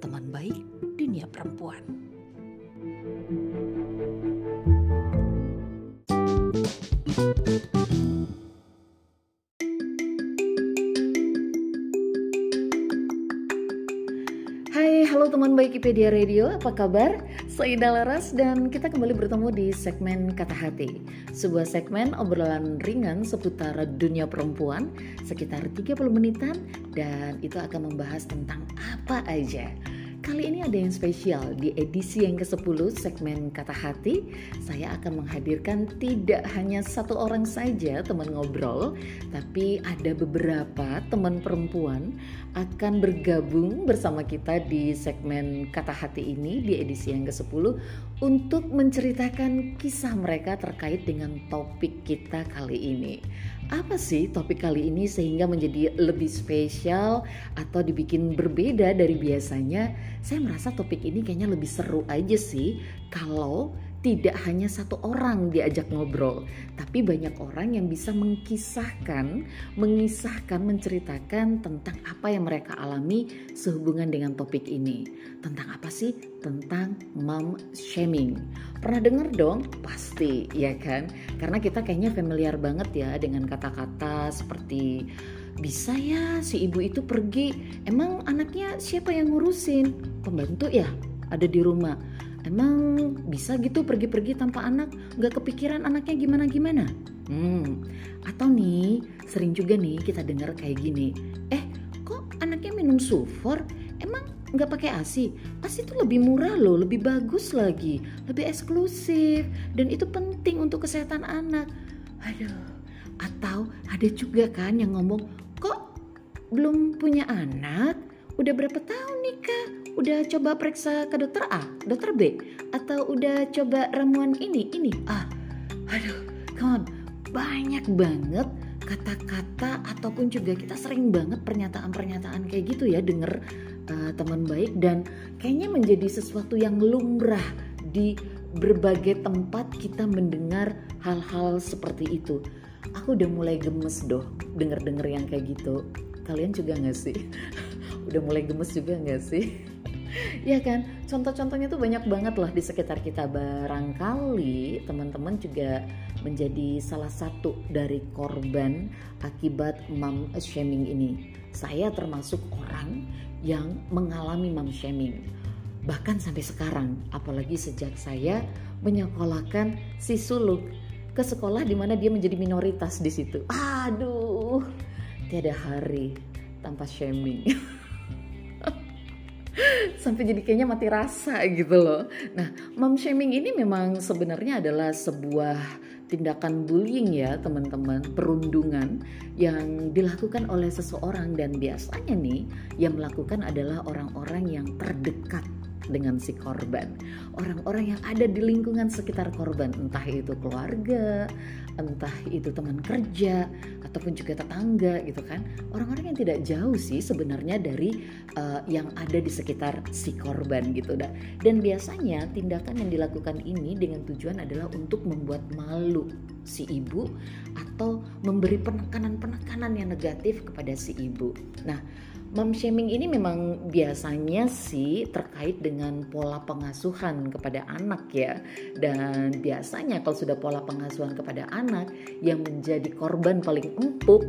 teman baik dunia perempuan. Hai, halo teman baik IPedia Radio, apa kabar? Saya Ida Laras dan kita kembali bertemu di segmen Kata Hati Sebuah segmen obrolan ringan seputar dunia perempuan sekitar 30 menitan Dan itu akan membahas tentang apa aja Kali ini ada yang spesial. Di edisi yang ke-10 segmen Kata Hati Saya akan menghadirkan tidak hanya satu orang saja teman ngobrol Tapi ada beberapa teman perempuan akan bergabung bersama kita di segmen Kata Hati ini di edisi yang ke-10 Untuk menceritakan kisah mereka terkait dengan topik kita kali ini apa sih topik kali ini sehingga menjadi lebih spesial atau dibikin berbeda dari biasanya? Saya merasa topik ini kayaknya lebih seru aja sih kalau tidak hanya satu orang diajak ngobrol, tapi banyak orang yang bisa mengkisahkan, mengisahkan, menceritakan tentang apa yang mereka alami sehubungan dengan topik ini. Tentang apa sih? Tentang mom shaming. Pernah dengar dong? Pasti, ya kan? Karena kita kayaknya familiar banget ya dengan kata-kata seperti bisa ya si ibu itu pergi. Emang anaknya siapa yang ngurusin? Pembantu ya? Ada di rumah Emang bisa gitu pergi-pergi tanpa anak? Gak kepikiran anaknya gimana-gimana? Hmm, atau nih sering juga nih kita dengar kayak gini. Eh, kok anaknya minum sulfur? Emang nggak pakai ASI? ASI itu lebih murah loh, lebih bagus lagi, lebih eksklusif, dan itu penting untuk kesehatan anak. Aduh, atau ada juga kan yang ngomong, kok belum punya anak? Udah berapa tahun nikah? Udah coba periksa ke dokter A, dokter B, atau udah coba ramuan ini, ini? Ah, aduh, come on, banyak banget kata-kata ataupun juga kita sering banget pernyataan-pernyataan kayak gitu ya denger uh, teman baik dan kayaknya menjadi sesuatu yang lumrah di berbagai tempat kita mendengar hal-hal seperti itu. Aku udah mulai gemes doh denger-denger yang kayak gitu. Kalian juga gak sih? udah mulai gemes juga nggak sih? Ya kan, contoh-contohnya tuh banyak banget lah di sekitar kita. Barangkali teman-teman juga menjadi salah satu dari korban akibat mom shaming ini. Saya termasuk orang yang mengalami mom shaming. Bahkan sampai sekarang, apalagi sejak saya menyekolahkan si suluk ke sekolah di mana dia menjadi minoritas di situ. Aduh, tiada hari tanpa shaming. sampai jadi kayaknya mati rasa gitu loh. Nah, mom shaming ini memang sebenarnya adalah sebuah tindakan bullying ya teman-teman, perundungan yang dilakukan oleh seseorang. Dan biasanya nih yang melakukan adalah orang-orang yang terdekat dengan si korban. Orang-orang yang ada di lingkungan sekitar korban, entah itu keluarga, entah itu teman kerja, ataupun juga tetangga gitu kan. Orang-orang yang tidak jauh sih sebenarnya dari uh, yang ada di sekitar si korban gitu. Dan biasanya tindakan yang dilakukan ini dengan tujuan adalah untuk membuat malu si ibu atau memberi penekanan-penekanan yang negatif kepada si ibu. Nah, Mom shaming ini memang biasanya sih terkait dengan pola pengasuhan kepada anak ya. Dan biasanya kalau sudah pola pengasuhan kepada anak yang menjadi korban paling empuk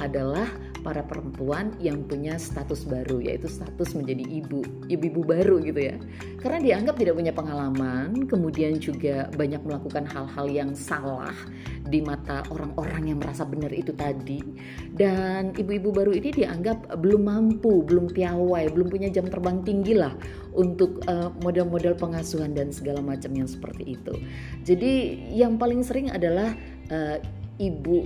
adalah para perempuan yang punya status baru yaitu status menjadi ibu, ibu-ibu baru gitu ya. Karena dianggap tidak punya pengalaman, kemudian juga banyak melakukan hal-hal yang salah di mata orang-orang yang merasa benar itu tadi. Dan ibu-ibu baru ini dianggap belum mampu, belum piawai, belum punya jam terbang tinggi lah untuk uh, model-model pengasuhan dan segala macam yang seperti itu. Jadi yang paling sering adalah uh, ibu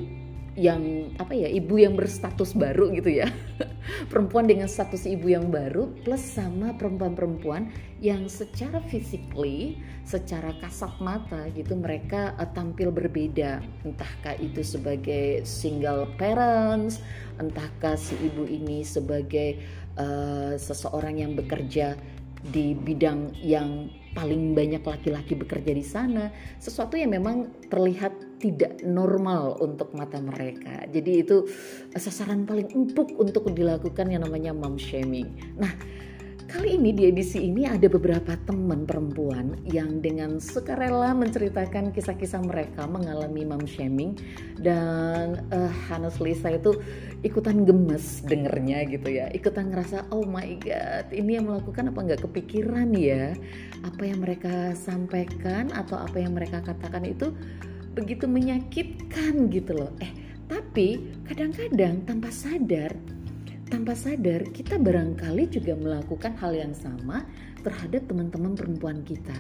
yang apa ya ibu yang berstatus baru gitu ya. Perempuan dengan status ibu yang baru plus sama perempuan-perempuan yang secara physically secara kasat mata gitu mereka uh, tampil berbeda. Entahkah itu sebagai single parents entahkah si ibu ini sebagai uh, seseorang yang bekerja di bidang yang paling banyak laki-laki bekerja di sana, sesuatu yang memang terlihat tidak normal untuk mata mereka. Jadi itu sasaran paling empuk untuk dilakukan yang namanya mom shaming. Nah, Kali ini di edisi ini ada beberapa teman perempuan yang dengan sukarela menceritakan kisah-kisah mereka mengalami mom shaming dan uh, honestly saya itu ikutan gemes dengernya gitu ya. Ikutan ngerasa oh my god ini yang melakukan apa nggak kepikiran ya? Apa yang mereka sampaikan atau apa yang mereka katakan itu begitu menyakitkan gitu loh. Eh tapi kadang-kadang tanpa sadar tanpa sadar kita barangkali juga melakukan hal yang sama terhadap teman-teman perempuan kita.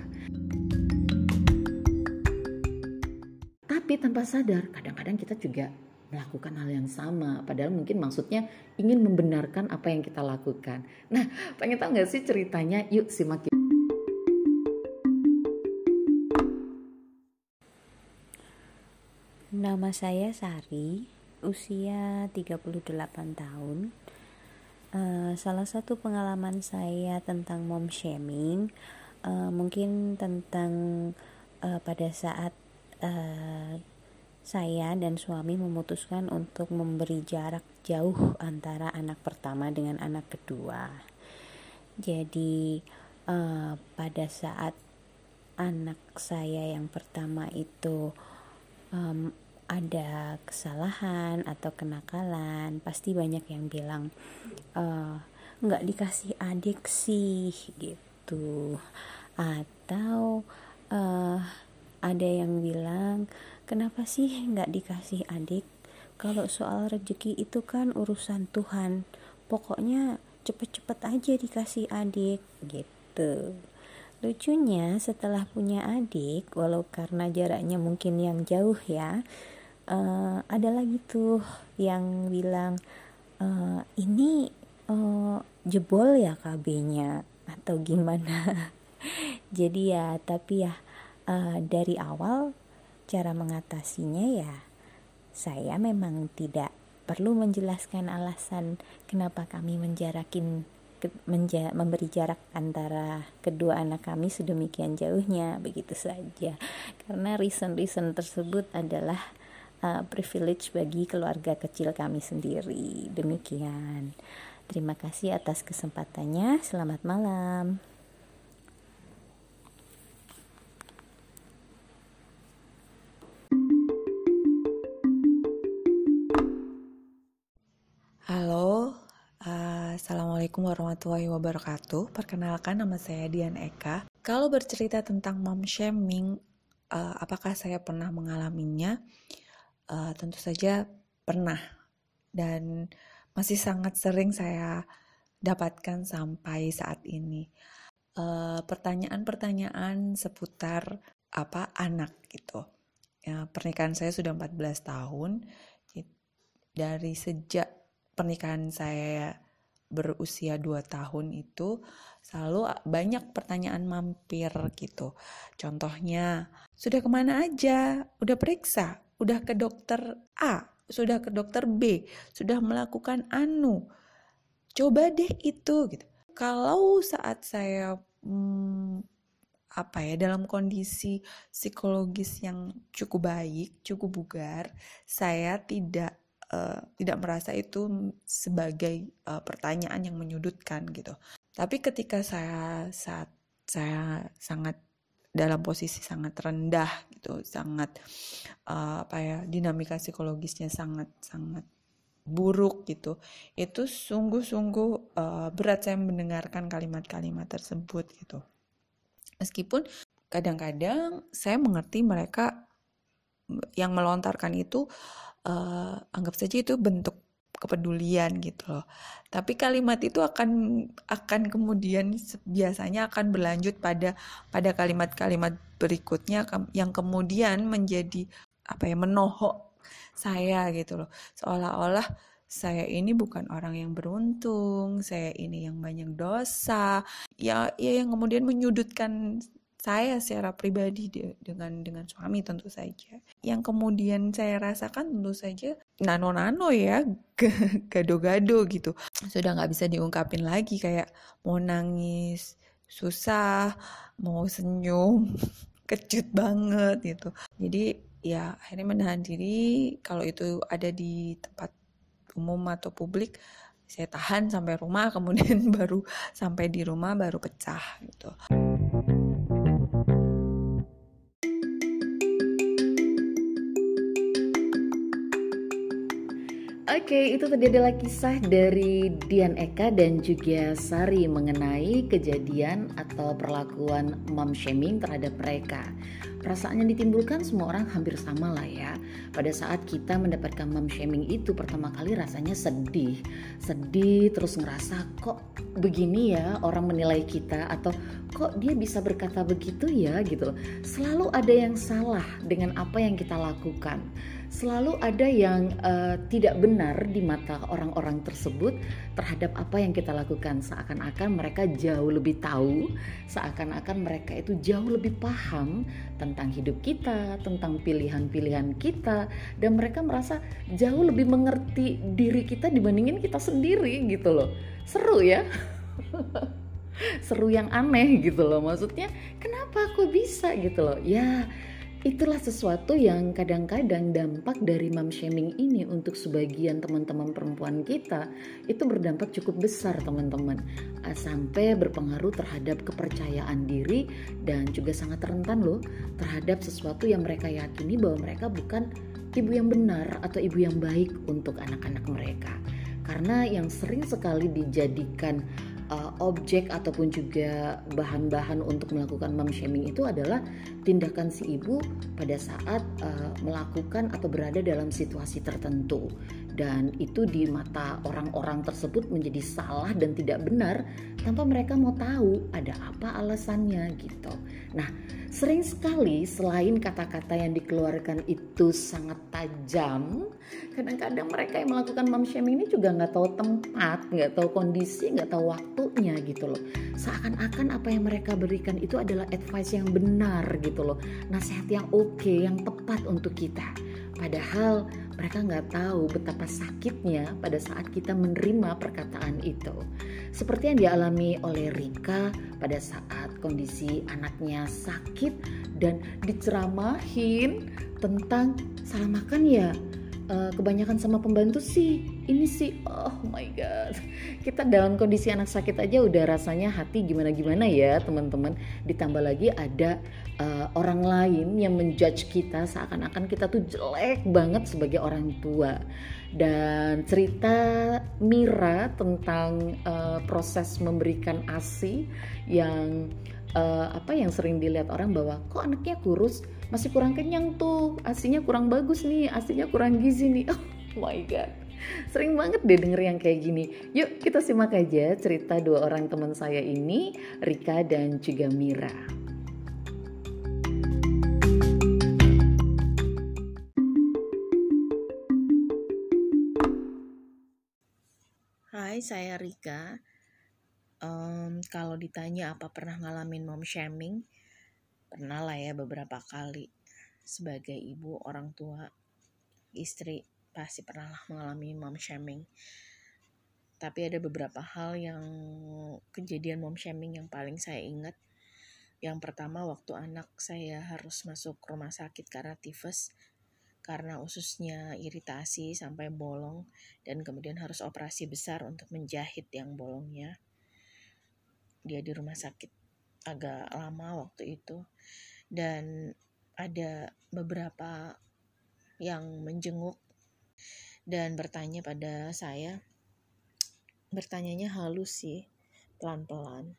Tapi tanpa sadar kadang-kadang kita juga melakukan hal yang sama padahal mungkin maksudnya ingin membenarkan apa yang kita lakukan. Nah, pengen tahu nggak sih ceritanya? Yuk simak. Nama saya Sari, usia 38 tahun Uh, salah satu pengalaman saya tentang mom shaming uh, mungkin tentang uh, pada saat uh, saya dan suami memutuskan untuk memberi jarak jauh antara anak pertama dengan anak kedua. Jadi uh, pada saat anak saya yang pertama itu um, ada kesalahan atau kenakalan pasti banyak yang bilang nggak dikasih adik sih gitu. Atau uh, ada yang bilang kenapa sih nggak dikasih adik? Kalau soal rezeki itu kan urusan Tuhan. Pokoknya cepet-cepet aja dikasih adik gitu. Lucunya setelah punya adik walau karena jaraknya mungkin yang jauh ya uh, ada lagi tuh yang bilang uh, ini uh, jebol ya KB-nya atau gimana? Jadi ya tapi ya uh, dari awal cara mengatasinya ya saya memang tidak perlu menjelaskan alasan kenapa kami menjarakin menja, memberi jarak antara kedua anak kami sedemikian jauhnya begitu saja. Karena reason-reason tersebut adalah uh, privilege bagi keluarga kecil kami sendiri. Demikian. Terima kasih atas kesempatannya. Selamat malam. Halo, uh, Assalamualaikum warahmatullahi wabarakatuh. Perkenalkan nama saya Dian Eka. Kalau bercerita tentang mom shaming, uh, apakah saya pernah mengalaminya? uh, tentu saja pernah dan masih sangat sering saya dapatkan sampai saat ini. pertanyaan pertanyaan-pertanyaan seputar apa anak gitu. Ya, pernikahan saya sudah 14 tahun. Dari sejak pernikahan saya berusia 2 tahun itu selalu banyak pertanyaan mampir gitu. Contohnya, sudah ke mana aja? Udah periksa? Udah ke dokter A, sudah ke dokter B, sudah melakukan anu. Coba deh itu gitu. Kalau saat saya hmm, apa ya dalam kondisi psikologis yang cukup baik, cukup bugar, saya tidak uh, tidak merasa itu sebagai uh, pertanyaan yang menyudutkan gitu. Tapi ketika saya saat saya sangat dalam posisi sangat rendah gitu sangat uh, apa ya dinamika psikologisnya sangat sangat buruk gitu. Itu sungguh-sungguh uh, berat saya mendengarkan kalimat-kalimat tersebut gitu. Meskipun kadang-kadang saya mengerti mereka yang melontarkan itu uh, anggap saja itu bentuk kepedulian gitu loh. Tapi kalimat itu akan akan kemudian biasanya akan berlanjut pada pada kalimat-kalimat berikutnya yang kemudian menjadi apa ya menohok saya gitu loh seolah-olah saya ini bukan orang yang beruntung saya ini yang banyak dosa ya ya yang kemudian menyudutkan saya secara pribadi dengan dengan suami tentu saja. Yang kemudian saya rasakan tentu saja nano-nano ya, gado-gado gitu. Sudah nggak bisa diungkapin lagi kayak mau nangis, susah, mau senyum, kecut banget gitu. Jadi ya akhirnya menahan diri kalau itu ada di tempat umum atau publik saya tahan sampai rumah kemudian baru sampai di rumah baru pecah gitu. Oke, itu tadi adalah kisah dari Dian Eka dan juga Sari mengenai kejadian atau perlakuan mom shaming terhadap mereka. Perasaan ditimbulkan semua orang hampir sama lah ya. Pada saat kita mendapatkan mom shaming itu pertama kali rasanya sedih. Sedih terus ngerasa kok begini ya orang menilai kita atau kok dia bisa berkata begitu ya gitu. Selalu ada yang salah dengan apa yang kita lakukan selalu ada yang uh, tidak benar di mata orang-orang tersebut terhadap apa yang kita lakukan seakan-akan mereka jauh lebih tahu seakan-akan mereka itu jauh lebih paham tentang hidup kita tentang pilihan-pilihan kita dan mereka merasa jauh lebih mengerti diri kita dibandingin kita sendiri gitu loh. Seru ya? Seru yang aneh gitu loh. Maksudnya kenapa aku bisa gitu loh? Ya Itulah sesuatu yang kadang-kadang dampak dari mom shaming ini untuk sebagian teman-teman perempuan kita. Itu berdampak cukup besar teman-teman. Ah, sampai berpengaruh terhadap kepercayaan diri dan juga sangat rentan loh terhadap sesuatu yang mereka yakini bahwa mereka bukan ibu yang benar atau ibu yang baik untuk anak-anak mereka. Karena yang sering sekali dijadikan uh, objek ataupun juga bahan-bahan untuk melakukan mom shaming itu adalah tindakan si ibu pada saat uh, melakukan atau berada dalam situasi tertentu dan itu di mata orang-orang tersebut menjadi salah dan tidak benar tanpa mereka mau tahu ada apa alasannya gitu. Nah, sering sekali selain kata-kata yang dikeluarkan itu sangat tajam, kadang-kadang mereka yang melakukan mom shaming ini juga nggak tahu tempat, nggak tahu kondisi, nggak tahu waktunya gitu loh. Seakan-akan apa yang mereka berikan itu adalah advice yang benar gitu loh, nasihat yang oke, okay, yang tepat untuk kita. Padahal mereka nggak tahu betapa sakitnya pada saat kita menerima perkataan itu. Seperti yang dialami oleh Rika pada saat kondisi anaknya sakit dan diceramahin tentang salah makan ya. Uh, kebanyakan sama pembantu sih. Ini sih oh my god. Kita dalam kondisi anak sakit aja udah rasanya hati gimana gimana ya teman-teman. Ditambah lagi ada uh, orang lain yang menjudge kita seakan-akan kita tuh jelek banget sebagai orang tua. Dan cerita Mira tentang uh, proses memberikan asi yang uh, apa yang sering dilihat orang bahwa kok anaknya kurus masih kurang kenyang tuh asinya kurang bagus nih asinya kurang gizi nih. Oh my god. Sering banget deh denger yang kayak gini. Yuk kita simak aja cerita dua orang teman saya ini Rika dan juga Mira Hai, saya Rika. Um, kalau ditanya apa pernah ngalamin mom shaming, pernah lah ya beberapa kali sebagai ibu orang tua istri pasti pernah lah mengalami mom shaming tapi ada beberapa hal yang kejadian mom shaming yang paling saya ingat yang pertama waktu anak saya harus masuk rumah sakit karena tifus karena ususnya iritasi sampai bolong dan kemudian harus operasi besar untuk menjahit yang bolongnya. Dia di rumah sakit agak lama waktu itu. Dan ada beberapa yang menjenguk dan bertanya pada saya. Bertanyanya halus sih pelan-pelan.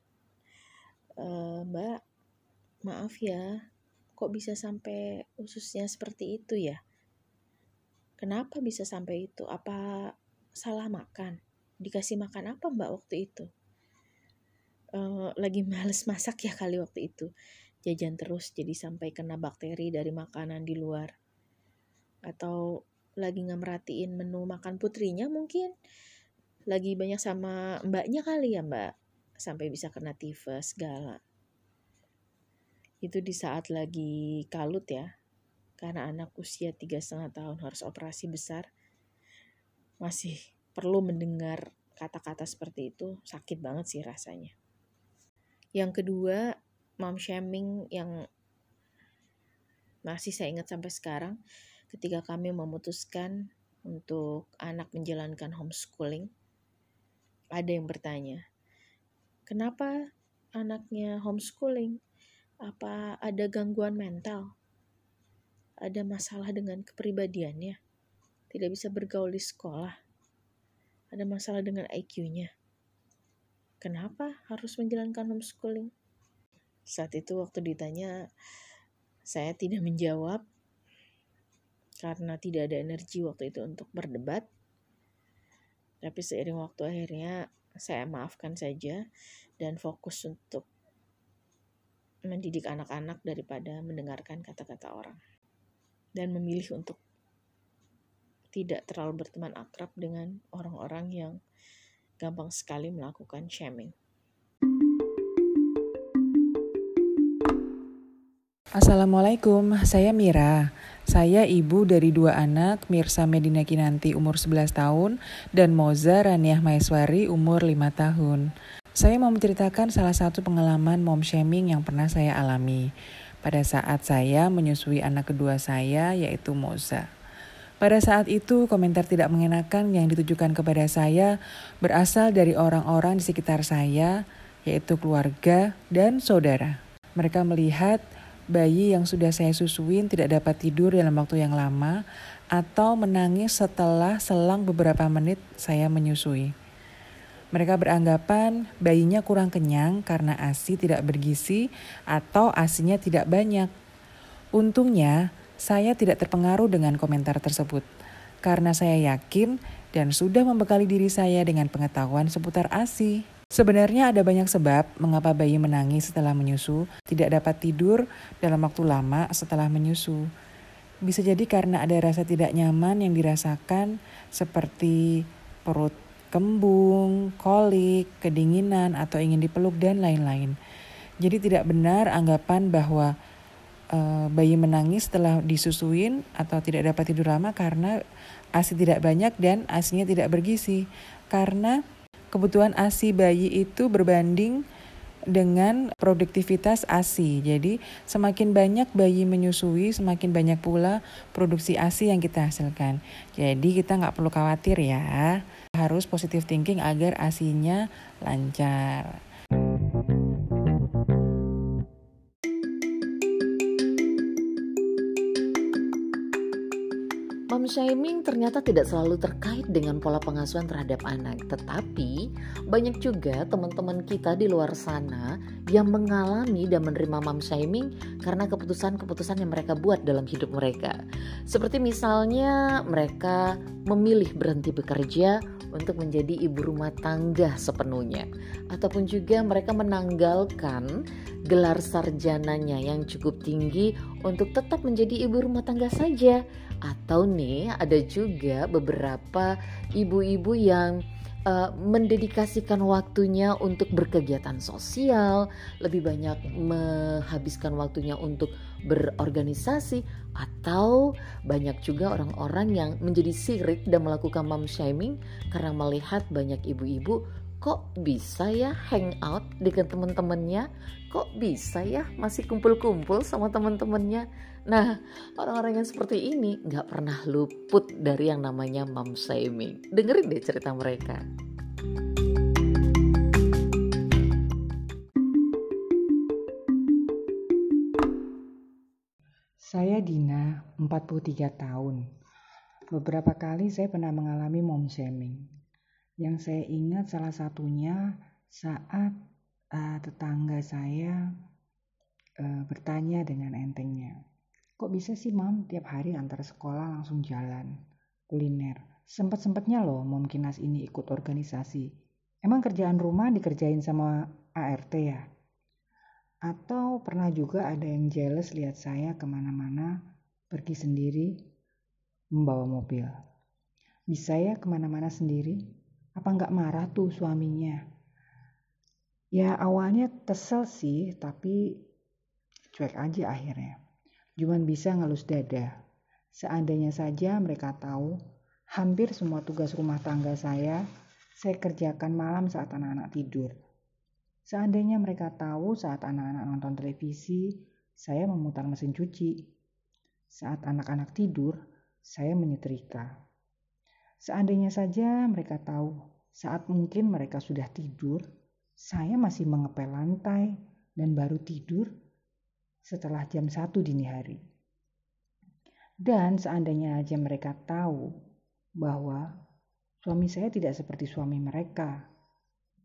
E, mbak maaf ya kok bisa sampai ususnya seperti itu ya kenapa bisa sampai itu? Apa salah makan? Dikasih makan apa mbak waktu itu? Uh, lagi males masak ya kali waktu itu. Jajan terus jadi sampai kena bakteri dari makanan di luar. Atau lagi nggak menu makan putrinya mungkin. Lagi banyak sama mbaknya kali ya mbak. Sampai bisa kena tifus segala. Itu di saat lagi kalut ya karena anak usia tiga setengah tahun harus operasi besar masih perlu mendengar kata-kata seperti itu sakit banget sih rasanya yang kedua mom shaming yang masih saya ingat sampai sekarang ketika kami memutuskan untuk anak menjalankan homeschooling, ada yang bertanya, kenapa anaknya homeschooling? Apa ada gangguan mental? Ada masalah dengan kepribadiannya? Tidak bisa bergaul di sekolah? Ada masalah dengan IQ-nya? Kenapa harus menjalankan homeschooling? Saat itu waktu ditanya, saya tidak menjawab karena tidak ada energi waktu itu untuk berdebat. Tapi seiring waktu akhirnya saya maafkan saja dan fokus untuk mendidik anak-anak daripada mendengarkan kata-kata orang. Dan memilih untuk tidak terlalu berteman akrab dengan orang-orang yang gampang sekali melakukan shaming. Assalamualaikum, saya Mira. Saya ibu dari dua anak, Mirsa Medina Kinanti umur 11 tahun dan Moza Raniah Maeswari umur 5 tahun. Saya mau menceritakan salah satu pengalaman mom shaming yang pernah saya alami pada saat saya menyusui anak kedua saya yaitu Moza. Pada saat itu, komentar tidak mengenakan yang ditujukan kepada saya berasal dari orang-orang di sekitar saya, yaitu keluarga dan saudara. Mereka melihat bayi yang sudah saya susuin tidak dapat tidur dalam waktu yang lama atau menangis setelah selang beberapa menit saya menyusui. Mereka beranggapan bayinya kurang kenyang karena ASI tidak bergizi atau ASINya tidak banyak. Untungnya, saya tidak terpengaruh dengan komentar tersebut karena saya yakin dan sudah membekali diri saya dengan pengetahuan seputar ASI. Sebenarnya ada banyak sebab mengapa bayi menangis setelah menyusu, tidak dapat tidur dalam waktu lama setelah menyusu. Bisa jadi karena ada rasa tidak nyaman yang dirasakan seperti perut kembung, kolik, kedinginan, atau ingin dipeluk, dan lain-lain. Jadi tidak benar anggapan bahwa e, bayi menangis setelah disusuin atau tidak dapat tidur lama karena ASI tidak banyak dan ASINya tidak bergizi. Karena kebutuhan ASI bayi itu berbanding dengan produktivitas ASI. Jadi semakin banyak bayi menyusui, semakin banyak pula produksi ASI yang kita hasilkan. Jadi kita nggak perlu khawatir ya. Harus positive thinking agar ASINya lancar. Shaming ternyata tidak selalu terkait dengan pola pengasuhan terhadap anak, tetapi banyak juga teman-teman kita di luar sana yang mengalami dan menerima mom shaming karena keputusan-keputusan yang mereka buat dalam hidup mereka. Seperti misalnya mereka memilih berhenti bekerja untuk menjadi ibu rumah tangga sepenuhnya, ataupun juga mereka menanggalkan gelar sarjananya yang cukup tinggi untuk tetap menjadi ibu rumah tangga saja. Atau nih ada juga beberapa ibu-ibu yang uh, mendedikasikan waktunya untuk berkegiatan sosial, lebih banyak menghabiskan waktunya untuk berorganisasi atau banyak juga orang-orang yang menjadi sirik dan melakukan mom shaming karena melihat banyak ibu-ibu kok bisa ya hangout dengan teman-temannya kok bisa ya masih kumpul-kumpul sama teman-temannya nah orang-orang yang seperti ini nggak pernah luput dari yang namanya mom shaming dengerin deh cerita mereka Saya Dina, 43 tahun. Beberapa kali saya pernah mengalami mom shaming. Yang saya ingat salah satunya saat uh, tetangga saya uh, bertanya dengan entengnya, kok bisa sih mam tiap hari antar sekolah langsung jalan kuliner? Sempet-sempetnya loh mom kinas ini ikut organisasi. Emang kerjaan rumah dikerjain sama ART ya? Atau pernah juga ada yang jealous lihat saya ke mana-mana pergi sendiri membawa mobil. Bisa ya ke mana-mana sendiri? Apa nggak marah tuh suaminya? Ya awalnya kesel sih, tapi cuek aja akhirnya. Cuman bisa ngelus dada. Seandainya saja mereka tahu, hampir semua tugas rumah tangga saya, saya kerjakan malam saat anak-anak tidur. Seandainya mereka tahu saat anak-anak nonton televisi, saya memutar mesin cuci. Saat anak-anak tidur, saya menyetrika. Seandainya saja mereka tahu saat mungkin mereka sudah tidur, saya masih mengepel lantai dan baru tidur setelah jam satu dini hari. Dan seandainya aja mereka tahu bahwa suami saya tidak seperti suami mereka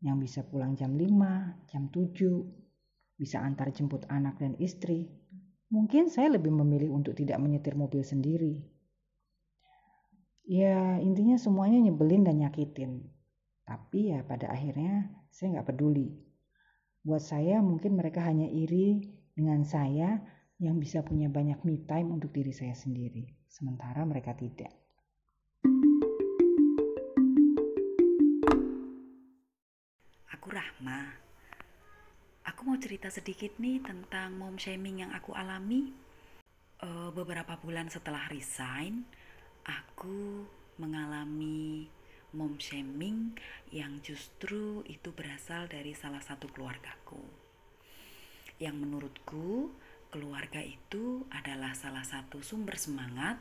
yang bisa pulang jam 5, jam 7, bisa antar jemput anak dan istri, mungkin saya lebih memilih untuk tidak menyetir mobil sendiri. Ya intinya semuanya nyebelin dan nyakitin. Tapi ya pada akhirnya saya nggak peduli. Buat saya mungkin mereka hanya iri dengan saya yang bisa punya banyak me time untuk diri saya sendiri. Sementara mereka tidak. Aku Rahma. Aku mau cerita sedikit nih tentang mom shaming yang aku alami. Uh, beberapa bulan setelah resign, aku mengalami mom shaming yang justru itu berasal dari salah satu keluargaku. Yang menurutku keluarga itu adalah salah satu sumber semangat,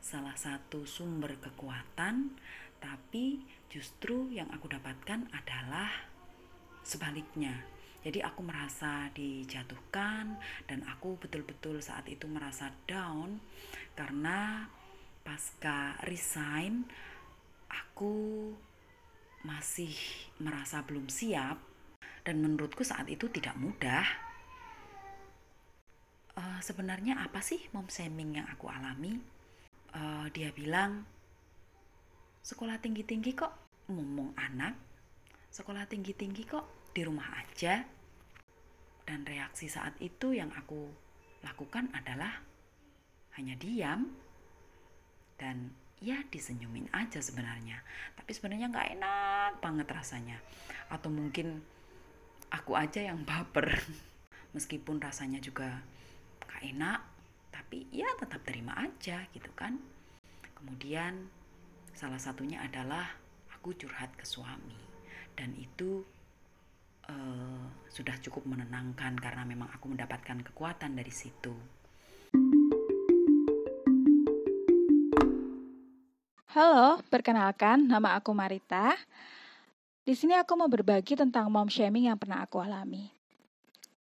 salah satu sumber kekuatan, tapi justru yang aku dapatkan adalah sebaliknya. Jadi aku merasa dijatuhkan dan aku betul-betul saat itu merasa down karena pasca resign aku masih merasa belum siap dan menurutku saat itu tidak mudah. Uh, sebenarnya apa sih mom shaming yang aku alami? Uh, dia bilang sekolah tinggi-tinggi kok ngomong anak, sekolah tinggi-tinggi kok di rumah aja. Dan reaksi saat itu yang aku lakukan adalah hanya diam dan ya disenyumin aja sebenarnya. Tapi sebenarnya nggak enak banget rasanya. Atau mungkin aku aja yang baper. Meskipun rasanya juga gak enak tapi ya tetap terima aja gitu kan. Kemudian salah satunya adalah aku curhat ke suami. Dan itu uh, sudah cukup menenangkan karena memang aku mendapatkan kekuatan dari situ Halo, perkenalkan nama aku Marita. Di sini aku mau berbagi tentang mom shaming yang pernah aku alami.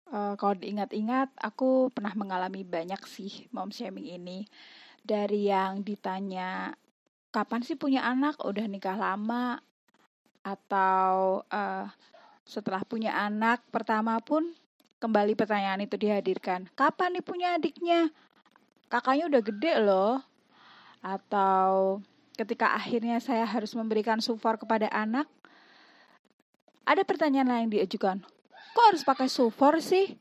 Uh, kalau diingat-ingat, aku pernah mengalami banyak sih mom shaming ini. Dari yang ditanya, kapan sih punya anak? Udah nikah lama? Atau uh, setelah punya anak pertama pun kembali pertanyaan itu dihadirkan. Kapan nih punya adiknya? Kakaknya udah gede loh. Atau ketika akhirnya saya harus memberikan sufor kepada anak, ada pertanyaan lain diajukan. Kok harus pakai sufor sih?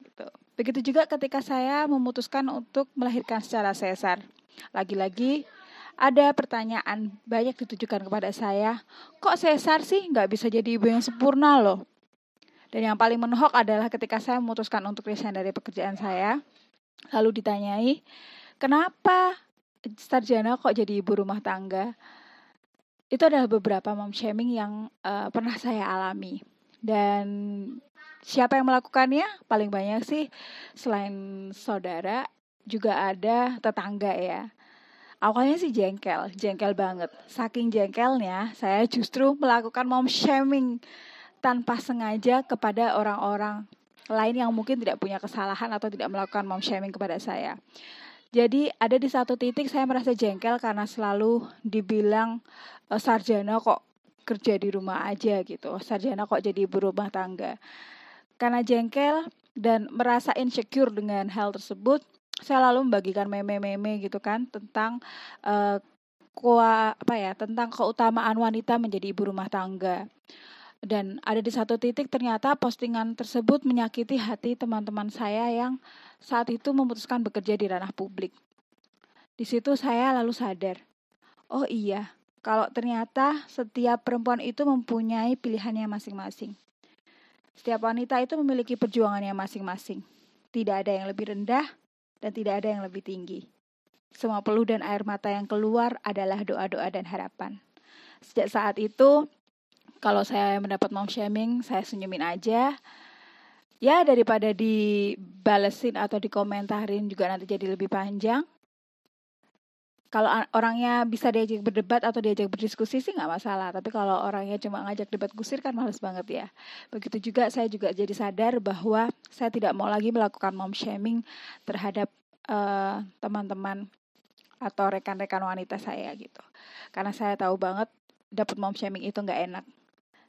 Gitu. Begitu juga ketika saya memutuskan untuk melahirkan secara sesar. Lagi-lagi ada pertanyaan banyak ditujukan kepada saya. Kok sesar sih nggak bisa jadi ibu yang sempurna loh? Dan yang paling menohok adalah ketika saya memutuskan untuk resign dari pekerjaan saya. Lalu ditanyai, kenapa sarjana kok jadi ibu rumah tangga. Itu adalah beberapa mom shaming yang uh, pernah saya alami. Dan siapa yang melakukannya? Paling banyak sih selain saudara juga ada tetangga ya. Awalnya sih jengkel, jengkel banget. Saking jengkelnya, saya justru melakukan mom shaming tanpa sengaja kepada orang-orang lain yang mungkin tidak punya kesalahan atau tidak melakukan mom shaming kepada saya. Jadi ada di satu titik saya merasa jengkel karena selalu dibilang e, sarjana kok kerja di rumah aja gitu. Sarjana kok jadi ibu rumah tangga. Karena jengkel dan merasa insecure dengan hal tersebut, saya lalu membagikan meme-meme gitu kan tentang uh, kua apa ya tentang keutamaan wanita menjadi ibu rumah tangga dan ada di satu titik ternyata postingan tersebut menyakiti hati teman-teman saya yang saat itu memutuskan bekerja di ranah publik. Di situ saya lalu sadar, oh iya, kalau ternyata setiap perempuan itu mempunyai pilihannya masing-masing. Setiap wanita itu memiliki perjuangannya masing-masing. Tidak ada yang lebih rendah dan tidak ada yang lebih tinggi. Semua peluh dan air mata yang keluar adalah doa-doa dan harapan. Sejak saat itu, kalau saya mendapat mom shaming, saya senyumin aja. Ya, daripada dibalesin atau dikomentarin juga nanti jadi lebih panjang. Kalau orangnya bisa diajak berdebat atau diajak berdiskusi sih nggak masalah. Tapi kalau orangnya cuma ngajak debat kusir kan males banget ya. Begitu juga saya juga jadi sadar bahwa saya tidak mau lagi melakukan mom shaming terhadap eh, teman-teman atau rekan-rekan wanita saya gitu. Karena saya tahu banget dapat mom shaming itu nggak enak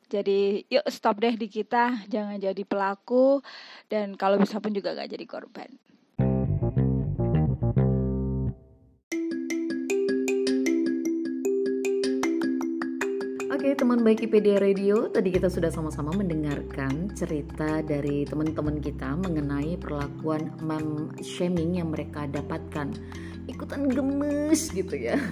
jadi yuk stop deh di kita jangan jadi pelaku dan kalau bisa pun juga nggak jadi korban. Oke teman baik IPD Radio, tadi kita sudah sama-sama mendengarkan cerita dari teman-teman kita mengenai perlakuan mem shaming yang mereka dapatkan ikutan gemes gitu ya.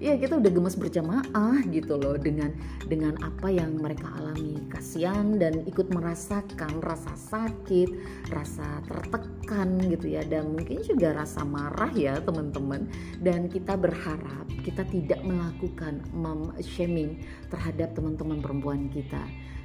Ya kita udah gemes berjamaah gitu loh dengan dengan apa yang mereka alami. Kasihan dan ikut merasakan rasa sakit rasa tertekan gitu ya. Dan mungkin juga rasa marah ya teman-teman. Dan kita berharap kita tidak melakukan mom shaming terhadap teman-teman perempuan kita.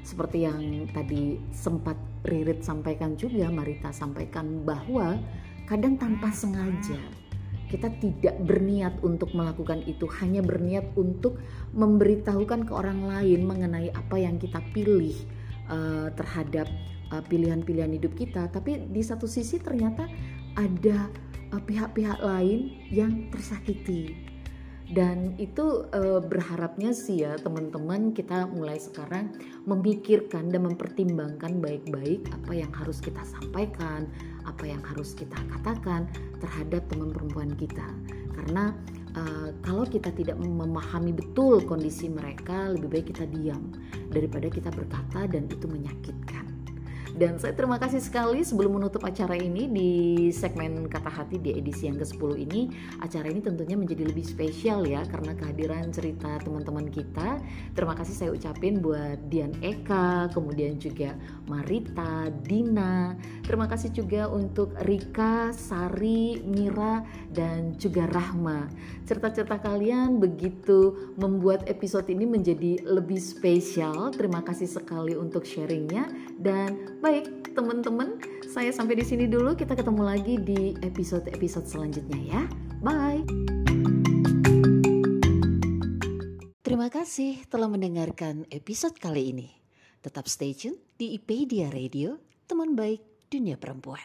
Seperti yang tadi sempat Ririt sampaikan juga Marita sampaikan bahwa kadang tanpa sengaja kita tidak berniat untuk melakukan itu, hanya berniat untuk memberitahukan ke orang lain mengenai apa yang kita pilih uh, terhadap eh, pilihan-pilihan hidup kita. Tapi di satu sisi ternyata ada pihak pihak-pihak lain yang tersakiti. Dan itu uh, berharapnya sih ya teman-teman kita mulai sekarang memikirkan dan mempertimbangkan baik-baik apa yang harus kita sampaikan, apa yang harus kita katakan terhadap teman perempuan kita. Karena uh, kalau kita tidak memahami betul kondisi mereka lebih baik kita diam daripada kita berkata dan itu menyakitkan dan saya terima kasih sekali sebelum menutup acara ini di segmen Kata Hati di edisi yang ke-10 ini. Acara ini tentunya menjadi lebih spesial ya karena kehadiran cerita teman-teman kita. Terima kasih saya ucapin buat Dian Eka, kemudian juga Marita, Dina. Terima kasih juga untuk Rika, Sari, Mira, dan juga Rahma. Cerita-cerita kalian begitu membuat episode ini menjadi lebih spesial. Terima kasih sekali untuk sharingnya dan Baik, teman-teman, saya sampai di sini dulu. Kita ketemu lagi di episode-episode selanjutnya ya. Bye. Terima kasih telah mendengarkan episode kali ini. Tetap stay tune di IPedia Radio, teman baik dunia perempuan.